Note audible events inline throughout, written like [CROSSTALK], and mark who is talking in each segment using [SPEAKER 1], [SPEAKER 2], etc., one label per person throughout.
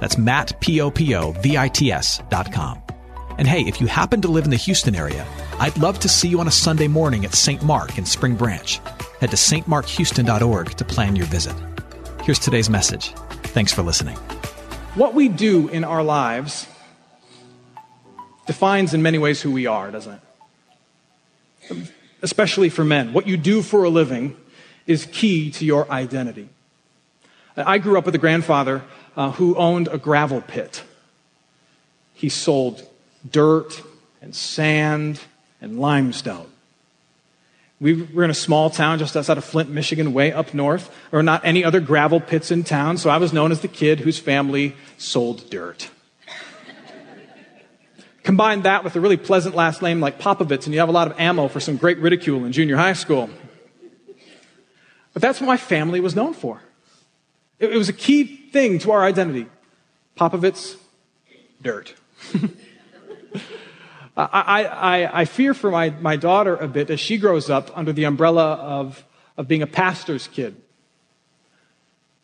[SPEAKER 1] That's Matt, P-O-P-O-V-I-T-S dot com. And hey, if you happen to live in the Houston area, I'd love to see you on a Sunday morning at St. Mark in Spring Branch. Head to stmarkhouston.org to plan your visit. Here's today's message. Thanks for listening.
[SPEAKER 2] What we do in our lives defines in many ways who we are, doesn't it? Especially for men. What you do for a living is key to your identity. I grew up with a grandfather uh, who owned a gravel pit. He sold dirt and sand and limestone. We were in a small town just outside of Flint, Michigan, way up north. There were not any other gravel pits in town, so I was known as the kid whose family sold dirt. Combine that with a really pleasant last name like Popovits, and you have a lot of ammo for some great ridicule in junior high school. But that's what my family was known for. It, was a key thing to our identity. Popovits, dirt. [LAUGHS] I, I, I, fear for my, my daughter a bit as she grows up under the umbrella of, of being a pastor's kid.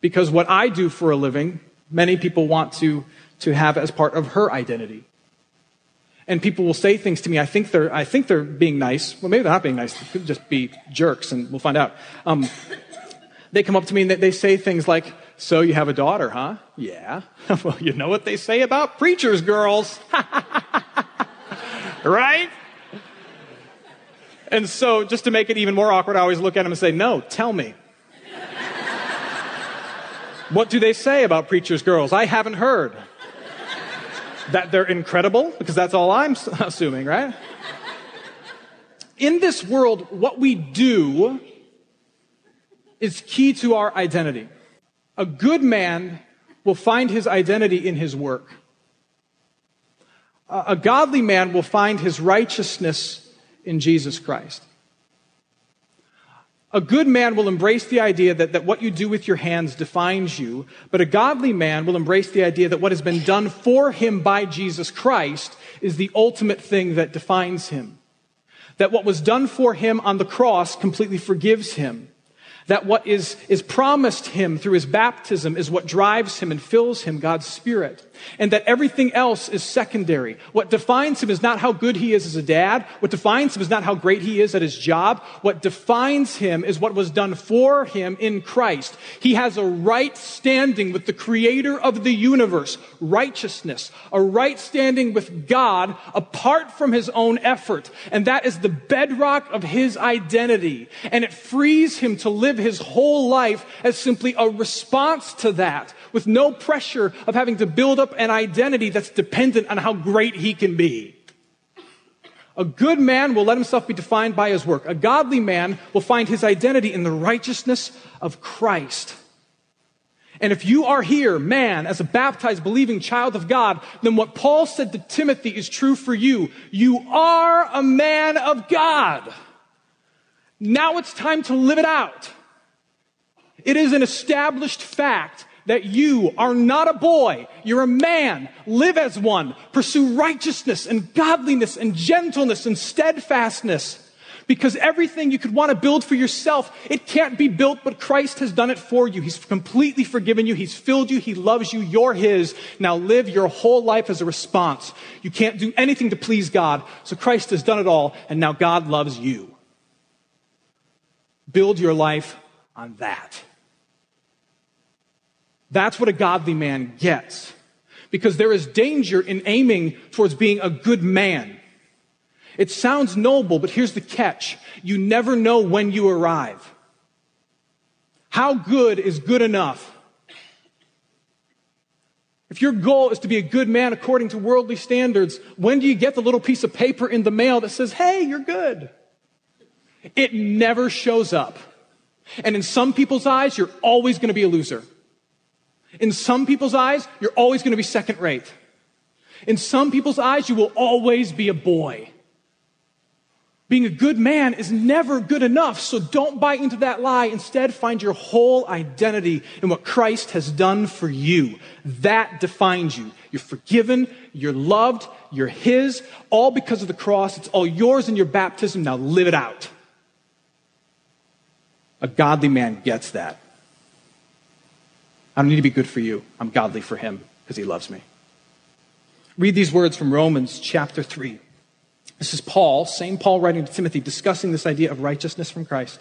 [SPEAKER 2] Because what I do for a living, many people want to, to have as part of her identity. And people will say things to me, I think they're, I think they're being nice. Well, maybe they're not being nice. They could just be jerks, and we'll find out. Um, they come up to me and they, they say things like, So you have a daughter, huh? Yeah. [LAUGHS] well, you know what they say about preachers' girls. [LAUGHS] right? And so, just to make it even more awkward, I always look at them and say, No, tell me. [LAUGHS] what do they say about preachers' girls? I haven't heard. That they're incredible? Because that's all I'm assuming, right? In this world, what we do is key to our identity. A good man will find his identity in his work. A godly man will find his righteousness in Jesus Christ. A good man will embrace the idea that, that what you do with your hands defines you, but a godly man will embrace the idea that what has been done for him by Jesus Christ is the ultimate thing that defines him. That what was done for him on the cross completely forgives him that what is, is promised him through his baptism is what drives him and fills him, God's Spirit. And that everything else is secondary. What defines him is not how good he is as a dad. What defines him is not how great he is at his job. What defines him is what was done for him in Christ. He has a right standing with the creator of the universe, righteousness, a right standing with God apart from his own effort. And that is the bedrock of his identity. And it frees him to live his whole life as simply a response to that, with no pressure of having to build up an identity that's dependent on how great he can be. A good man will let himself be defined by his work. A godly man will find his identity in the righteousness of Christ. And if you are here, man, as a baptized, believing child of God, then what Paul said to Timothy is true for you. You are a man of God. Now it's time to live it out. It is an established fact that you are not a boy. You're a man. Live as one. Pursue righteousness and godliness and gentleness and steadfastness. Because everything you could want to build for yourself, it can't be built, but Christ has done it for you. He's completely forgiven you. He's filled you. He loves you. You're His. Now live your whole life as a response. You can't do anything to please God. So Christ has done it all, and now God loves you. Build your life on that. That's what a godly man gets. Because there is danger in aiming towards being a good man. It sounds noble, but here's the catch. You never know when you arrive. How good is good enough? If your goal is to be a good man according to worldly standards, when do you get the little piece of paper in the mail that says, hey, you're good? It never shows up. And in some people's eyes, you're always going to be a loser. In some people's eyes, you're always going to be second rate. In some people's eyes, you will always be a boy. Being a good man is never good enough, so don't buy into that lie. Instead, find your whole identity in what Christ has done for you. That defines you. You're forgiven, you're loved, you're His, all because of the cross. It's all yours in your baptism. Now live it out. A godly man gets that. I don't need to be good for you. I'm godly for Him because He loves me. Read these words from Romans chapter 3. This is Paul, same Paul writing to Timothy, discussing this idea of righteousness from Christ.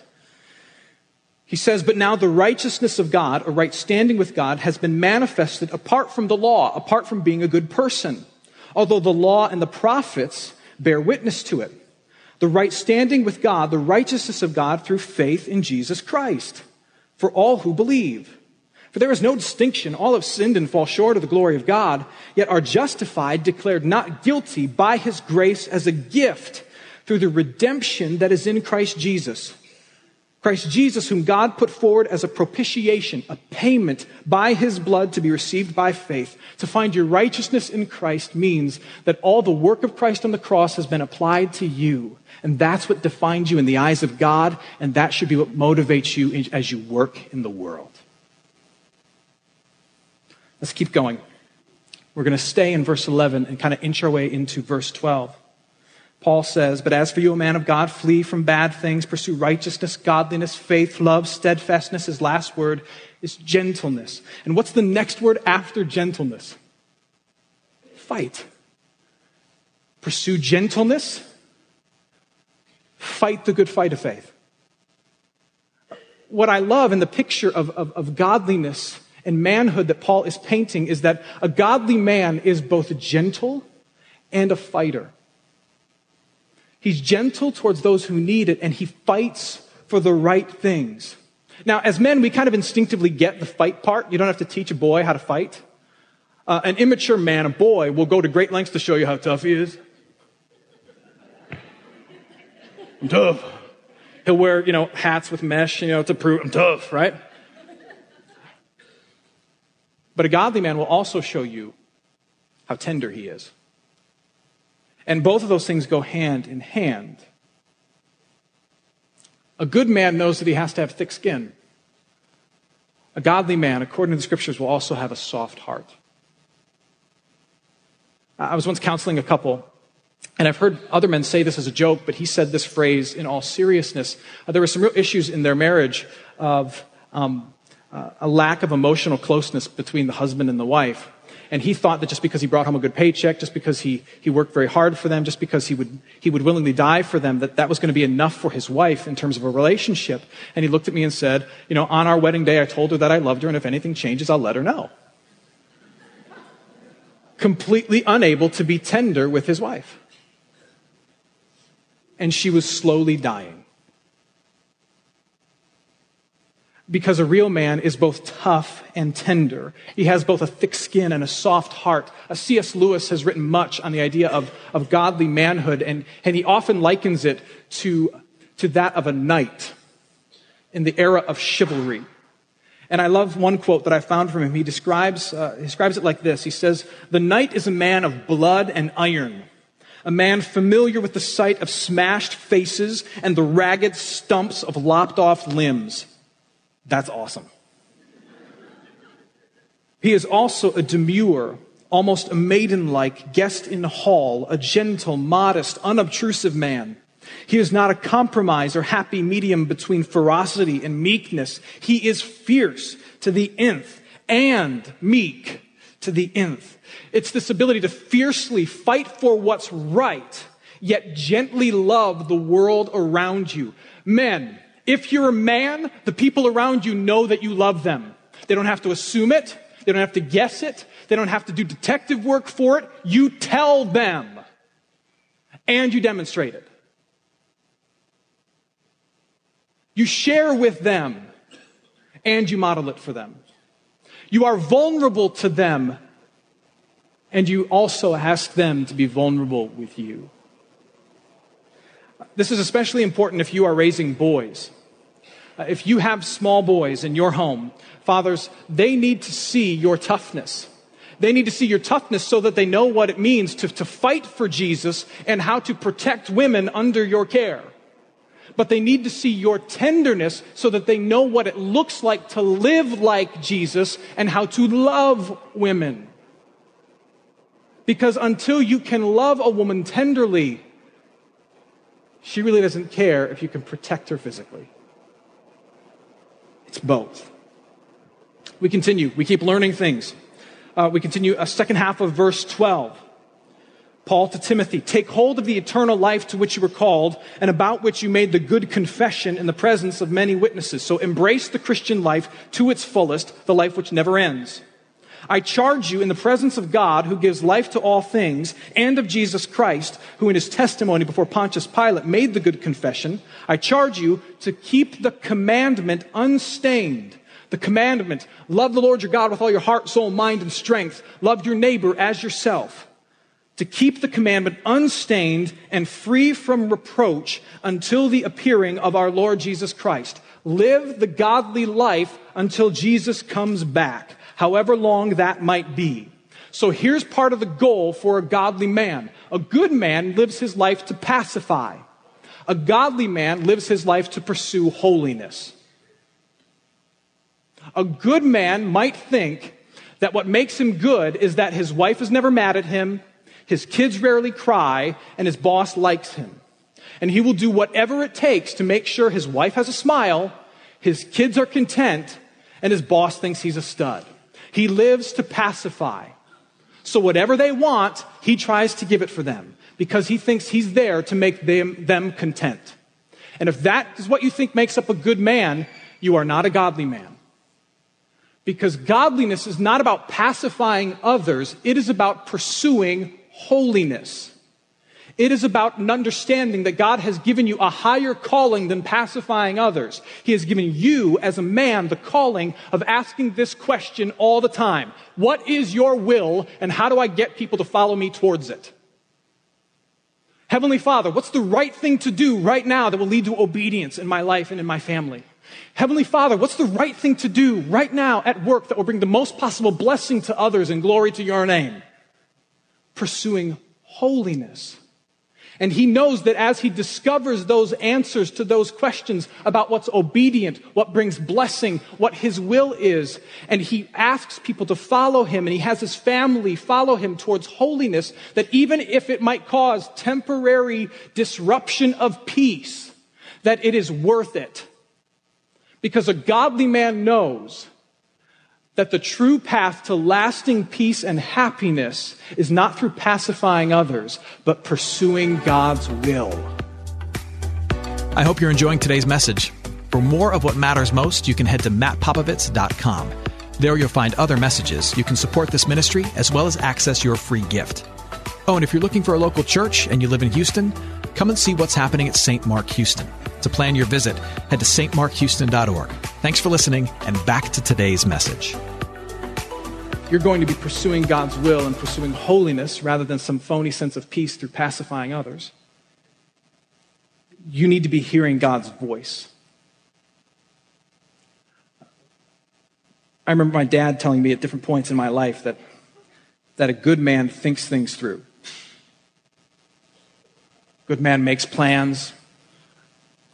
[SPEAKER 2] He says, But now the righteousness of God, a right standing with God, has been manifested apart from the law, apart from being a good person, although the law and the prophets bear witness to it. The right standing with God, the righteousness of God through faith in Jesus Christ, for all who believe. For there is no distinction. All have sinned and fall short of the glory of God, yet are justified, declared not guilty by his grace as a gift through the redemption that is in Christ Jesus. Christ Jesus, whom God put forward as a propitiation, a payment by his blood to be received by faith. To find your righteousness in Christ means that all the work of Christ on the cross has been applied to you. And that's what defines you in the eyes of God, and that should be what motivates you as you work in the world. Let's keep going. We're going to stay in verse 11 and kind of inch our way into verse 12. Paul says, But as for you, a man of God, flee from bad things, pursue righteousness, godliness, faith, love, steadfastness. His last word is gentleness. And what's the next word after gentleness? Fight. Pursue gentleness, fight the good fight of faith. What I love in the picture of, of, of godliness and manhood that Paul is painting is that a godly man is both gentle and a fighter. He's gentle towards those who need it, and he fights for the right things. Now, as men, we kind of instinctively get the fight part. You don't have to teach a boy how to fight. Uh, an immature man, a boy, will go to great lengths to show you how tough he is. I'm tough. He'll wear, you know, hats with mesh, you know, to prove I'm tough, right? But a godly man will also show you how tender he is. And both of those things go hand in hand. A good man knows that he has to have thick skin. A godly man, according to the scriptures, will also have a soft heart. I was once counseling a couple, and I've heard other men say this as a joke, but he said this phrase in all seriousness. Uh, there were some real issues in their marriage of um, a lack of emotional closeness between the husband and the wife. And he thought that just because he brought home a good paycheck, just because he, he worked very hard for them, just because he would, he would willingly die for them, that that was going to be enough for his wife in terms of a relationship. And he looked at me and said, you know, on our wedding day, I told her that I loved her, and if anything changes, I'll let her know. Completely unable to be tender with his wife. And she was slowly dying. Because a real man is both tough and tender. He has both a thick skin and a soft heart. A C.S. Lewis has written much on the idea of, of godly manhood, and, and he often likens it to, to that of a knight in the era of chivalry. And I love one quote that I found from him. He describes, uh, he describes it like this. He says, The knight is a man of blood and iron, a man familiar with the sight of smashed faces and the ragged stumps of lopped off limbs. That's awesome. He is also a demure, almost a maiden like guest in the hall, a gentle, modest, unobtrusive man. He is not a compromise or happy medium between ferocity and meekness. He is fierce to the nth and meek to the nth. It's this ability to fiercely fight for what's right, yet gently love the world around you. Men, if you're a man, the people around you know that you love them. They don't have to assume it. They don't have to guess it. They don't have to do detective work for it. You tell them. And you demonstrate it. You share with them. And you model it for them. You are vulnerable to them. And you also ask them to be vulnerable with you. This is especially important if you are raising boys. uh, if you have small boys in your home, fathers, they need to see your toughness. They need to see your toughness so that they know what it means to, to fight for Jesus and how to protect women under your care. But they need to see your tenderness so that they know what it looks like to live like Jesus and how to love women. Because until you can love a woman tenderly, she really doesn't care if you can protect her physically. It's both. We continue. We keep learning things. Uh, we continue a second half of verse 12. Paul to Timothy, take hold of the eternal life to which you were called and about which you made the good confession in the presence of many witnesses. So embrace the Christian life to its fullest, the life which never ends. I charge you in the presence of God who gives life to all things and of Jesus Christ, who in his testimony before Pontius Pilate made the good confession. I charge you to keep the commandment unstained. The commandment, love the Lord your God with all your heart, soul, mind, and strength. Love your neighbor as yourself. To keep the commandment unstained and free from reproach until the appearing of our Lord Jesus Christ. Live the godly life until Jesus comes back however long that might be. So here's part of the goal for a godly man. A good man lives his life to pacify. A godly man lives his life to pursue holiness. A good man might think that what makes him good is that his wife is never mad at him, his kids rarely cry, and his boss likes him. And he will do whatever it takes to make sure his wife has a smile, his kids are content, and his boss thinks he's a stud. He lives to pacify. So whatever they want, he tries to give it for them because he thinks he's there to make them, them content. And if that is what you think makes up a good man, you are not a godly man. Because godliness is not about pacifying others, it is about pursuing holiness. It is about an understanding that God has given you a higher calling than pacifying others. He has given you, as a man, the calling of asking this question all the time What is your will, and how do I get people to follow me towards it? Heavenly Father, what's the right thing to do right now that will lead to obedience in my life and in my family? Heavenly Father, what's the right thing to do right now at work that will bring the most possible blessing to others and glory to your name? Pursuing holiness. And he knows that as he discovers those answers to those questions about what's obedient, what brings blessing, what his will is, and he asks people to follow him and he has his family follow him towards holiness, that even if it might cause temporary disruption of peace, that it is worth it. Because a godly man knows that the true path to lasting peace and happiness is not through pacifying others, but pursuing God's will.
[SPEAKER 1] I hope you're enjoying today's message. For more of what matters most, you can head to mattpopovits.com. There you'll find other messages. You can support this ministry as well as access your free gift. Oh, and if you're looking for a local church and you live in Houston, come and see what's happening at St. Mark Houston. To plan your visit, head to stmarkhouston.org. Thanks for listening, and back to today's message.
[SPEAKER 2] You're going to be pursuing God's will and pursuing holiness rather than some phony sense of peace through pacifying others. You need to be hearing God's voice. I remember my dad telling me at different points in my life that, that a good man thinks things through. Good man makes plans.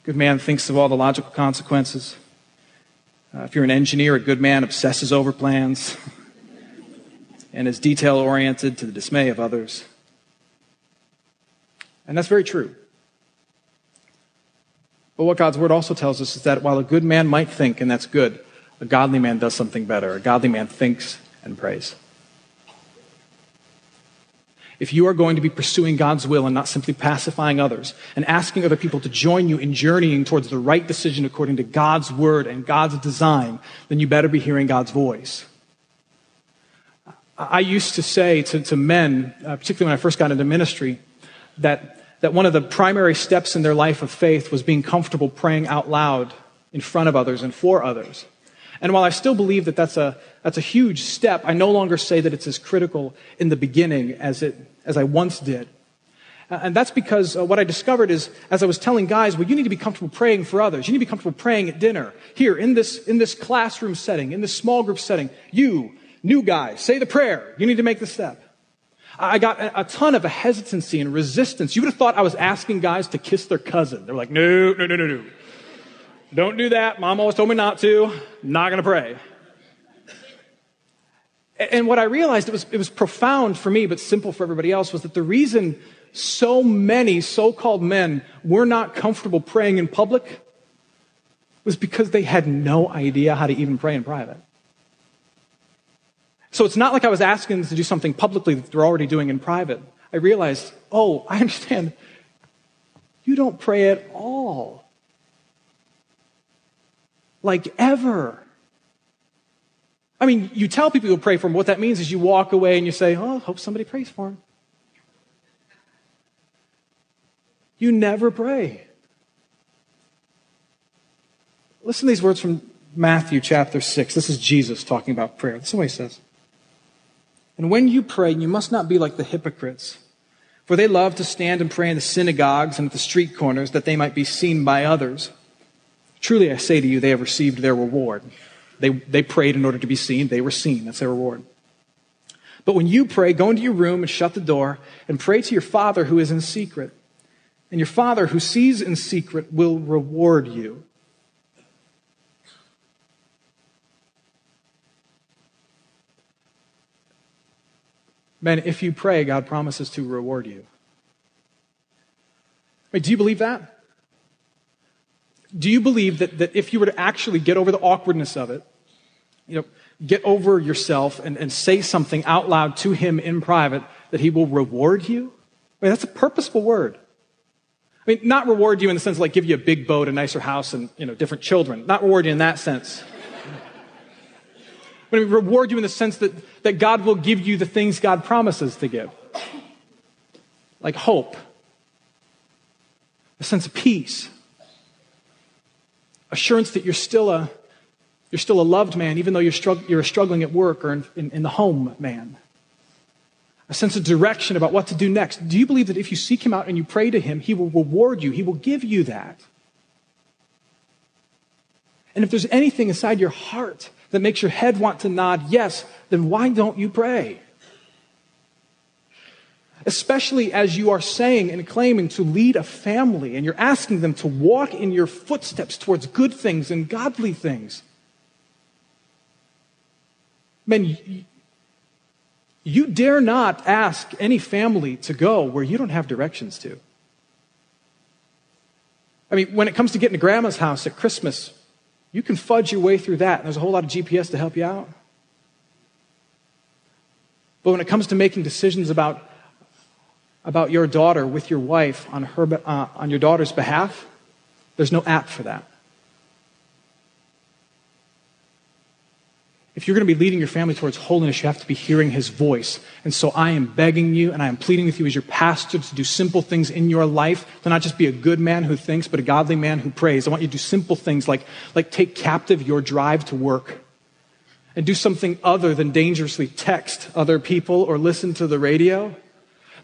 [SPEAKER 2] Good man thinks of all the logical consequences. Uh, if you're an engineer, a good man obsesses over plans [LAUGHS] and is detail oriented to the dismay of others. And that's very true. But what God's word also tells us is that while a good man might think, and that's good, a godly man does something better. A godly man thinks and prays. If you are going to be pursuing God's will and not simply pacifying others and asking other people to join you in journeying towards the right decision according to God's word and God's design, then you better be hearing God's voice. I used to say to, to men, uh, particularly when I first got into ministry, that, that one of the primary steps in their life of faith was being comfortable praying out loud in front of others and for others. And while I still believe that that's a, that's a huge step, I no longer say that it's as critical in the beginning as, it, as I once did. And that's because uh, what I discovered is, as I was telling guys, well, you need to be comfortable praying for others. You need to be comfortable praying at dinner. Here, in this, in this classroom setting, in this small group setting, you, new guy, say the prayer. You need to make the step. I got a, a ton of a hesitancy and resistance. You would have thought I was asking guys to kiss their cousin. They're like, no, no, no, no, no. Don't do that. Mom always told me not to. Not going to pray. And what I realized, it was, it was profound for me, but simple for everybody else, was that the reason so many so called men were not comfortable praying in public was because they had no idea how to even pray in private. So it's not like I was asking them to do something publicly that they're already doing in private. I realized, oh, I understand. You don't pray at all. Like ever. I mean, you tell people you pray for them. What that means is you walk away and you say, Oh, hope somebody prays for him. You never pray. Listen to these words from Matthew chapter 6. This is Jesus talking about prayer. This is what he says. And when you pray, you must not be like the hypocrites, for they love to stand and pray in the synagogues and at the street corners that they might be seen by others. Truly, I say to you, they have received their reward. They, they prayed in order to be seen. They were seen. That's their reward. But when you pray, go into your room and shut the door and pray to your Father who is in secret. And your Father who sees in secret will reward you. Men, if you pray, God promises to reward you. Wait, do you believe that? Do you believe that, that if you were to actually get over the awkwardness of it, you know, get over yourself and, and say something out loud to him in private, that he will reward you? I mean, that's a purposeful word. I mean, not reward you in the sense like give you a big boat, a nicer house, and you know, different children. Not reward you in that sense. but I mean, reward you in the sense that, that God will give you the things God promises to give. Like hope, a sense of peace, assurance that you're still a, you're still a loved man, even though you're, strugg- you're struggling at work or in, in, in the home man. A sense of direction about what to do next. Do you believe that if you seek him out and you pray to him, he will reward you? He will give you that. And if there's anything inside your heart that makes your head want to nod yes, then why don't you pray? Especially as you are saying and claiming to lead a family and you're asking them to walk in your footsteps towards good things and godly things. Men, you dare not ask any family to go where you don't have directions to. I mean, when it comes to getting to grandma's house at Christmas, you can fudge your way through that, and there's a whole lot of GPS to help you out. But when it comes to making decisions about, about your daughter with your wife on, her, uh, on your daughter's behalf, there's no app for that. If you're going to be leading your family towards holiness, you have to be hearing his voice. And so I am begging you and I am pleading with you as your pastor to do simple things in your life, to not just be a good man who thinks, but a godly man who prays. I want you to do simple things like, like take captive your drive to work and do something other than dangerously text other people or listen to the radio,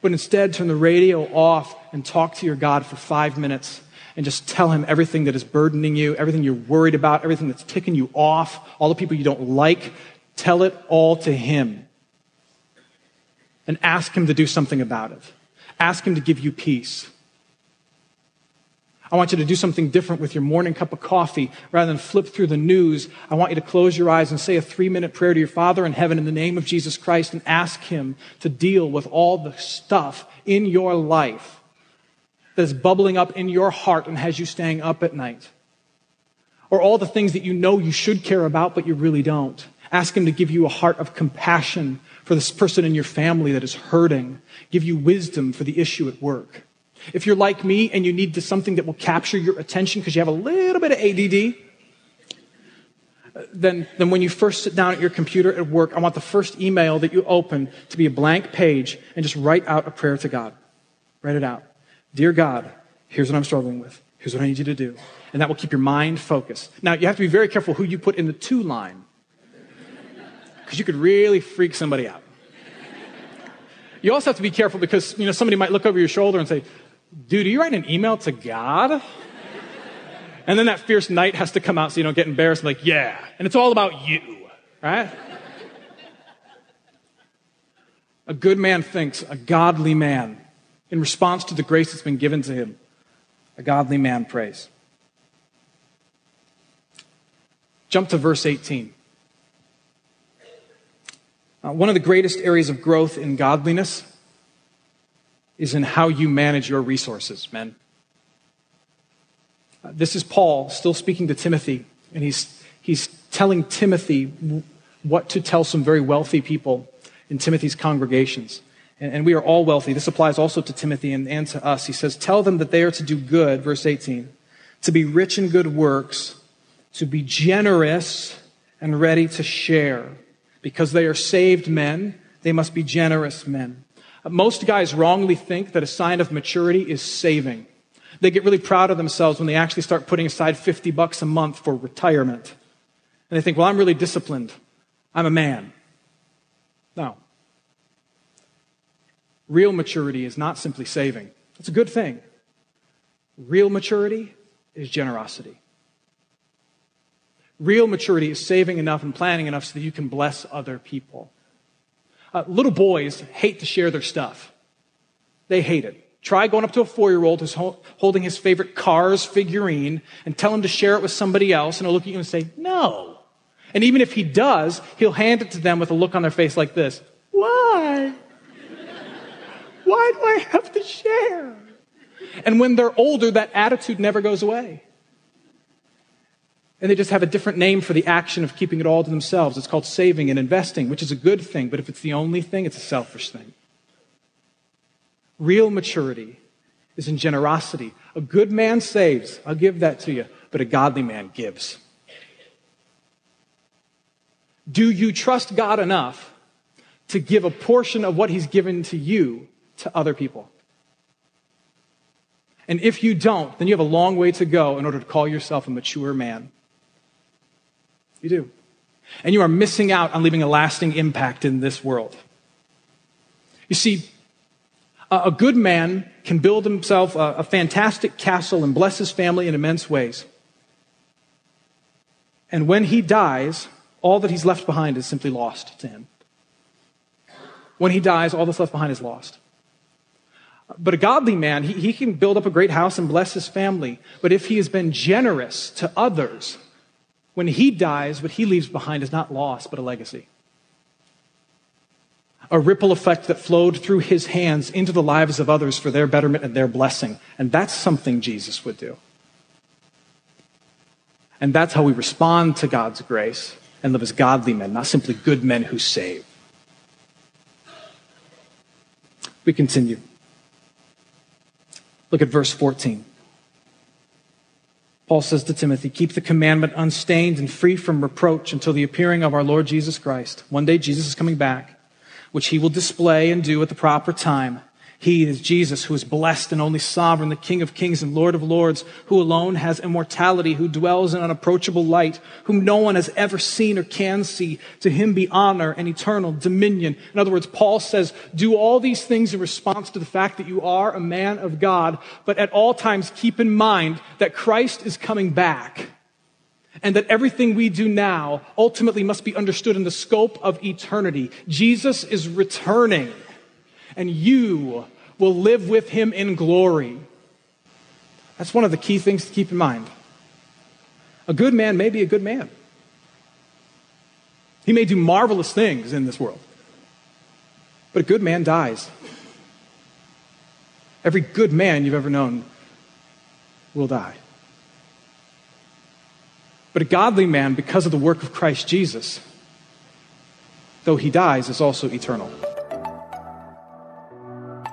[SPEAKER 2] but instead turn the radio off and talk to your God for five minutes and just tell him everything that is burdening you, everything you're worried about, everything that's ticking you off, all the people you don't like. Tell it all to him. And ask him to do something about it. Ask him to give you peace. I want you to do something different with your morning cup of coffee. Rather than flip through the news, I want you to close your eyes and say a three minute prayer to your Father in heaven in the name of Jesus Christ and ask Him to deal with all the stuff in your life that is bubbling up in your heart and has you staying up at night. Or all the things that you know you should care about, but you really don't. Ask Him to give you a heart of compassion for this person in your family that is hurting. Give you wisdom for the issue at work. If you're like me and you need to, something that will capture your attention because you have a little bit of ADD, then, then when you first sit down at your computer at work, I want the first email that you open to be a blank page and just write out a prayer to God. Write it out. Dear God, here's what I'm struggling with. Here's what I need you to do. And that will keep your mind focused. Now, you have to be very careful who you put in the to line, because you could really freak somebody out. you also have to be careful because, you know, somebody might look over your shoulder and say, dude, are you writing an email to God? And then that fierce knight has to come out so you don't get embarrassed. Like, yeah. And it's all about you, right? a good man thinks, a godly man, in response to the grace that's been given to him, a godly man prays. Jump to verse 18. Uh, one of the greatest areas of growth in godliness is in how you manage your resources, men. Uh, this is Paul still speaking to Timothy, and he's, he's telling Timothy what to tell some very wealthy people in Timothy's congregations. And, and we are all wealthy. This applies also to Timothy and, and to us. He says, Tell them that they are to do good, verse 18, to be rich in good works, to be generous and ready to share because they are saved men, they must be generous men. Most guys wrongly think that a sign of maturity is saving. They get really proud of themselves when they actually start putting aside 50 bucks a month for retirement. And they think, well, I'm really disciplined. I'm a man. No. Real maturity is not simply saving. It's a good thing. Real maturity is generosity. Real maturity is saving enough and planning enough so that you can bless other people. Uh, little boys hate to share their stuff. They hate it. Try going up to a four year old who's ho- holding his favorite Cars figurine and tell him to share it with somebody else, and he'll look at you and say, No. And even if he does, he'll hand it to them with a look on their face like this Why? Why do I have to share? And when they're older, that attitude never goes away. And they just have a different name for the action of keeping it all to themselves. It's called saving and investing, which is a good thing, but if it's the only thing, it's a selfish thing. Real maturity is in generosity. A good man saves, I'll give that to you, but a godly man gives. Do you trust God enough to give a portion of what He's given to you to other people? And if you don't, then you have a long way to go in order to call yourself a mature man. You do. And you are missing out on leaving a lasting impact in this world. You see, a good man can build himself a, fantastic castle and bless his family in immense ways. And when he dies, all that he's left behind is simply lost to him. When he dies, all that's left behind is lost. But a godly man, he, he can build up a great house and bless his family. But if he has been generous to others, when he dies, what he leaves behind is not loss, but a legacy. A ripple effect that flowed through his hands into the lives of others for their betterment and their blessing. And that's something Jesus would do. And that's how we respond to God's grace and live as godly men, not simply good men who save. We continue. Look at verse 14. Paul says to Timothy, Keep the commandment unstained and free from reproach until the appearing of our Lord Jesus Christ. One day Jesus is coming back, which he will display and do at the proper time. He is Jesus, who is blessed and only sovereign, the King of kings and Lord of lords, who alone has immortality, who dwells in unapproachable light, whom no one has ever seen or can see. To him be honor and eternal dominion. In other words, Paul says, do all these things in response to the fact that you are a man of God, but at all times keep in mind that Christ is coming back. And that everything we do now ultimately must be understood in the scope of eternity. Jesus is returning and you will live with him in glory. That's one of the key things to keep in mind. A good man may be a good man. He may do marvelous things in this world. But a good man dies. Every good man you've ever known will die. But a godly man, because of the work of Christ Jesus, though he dies, is also eternal.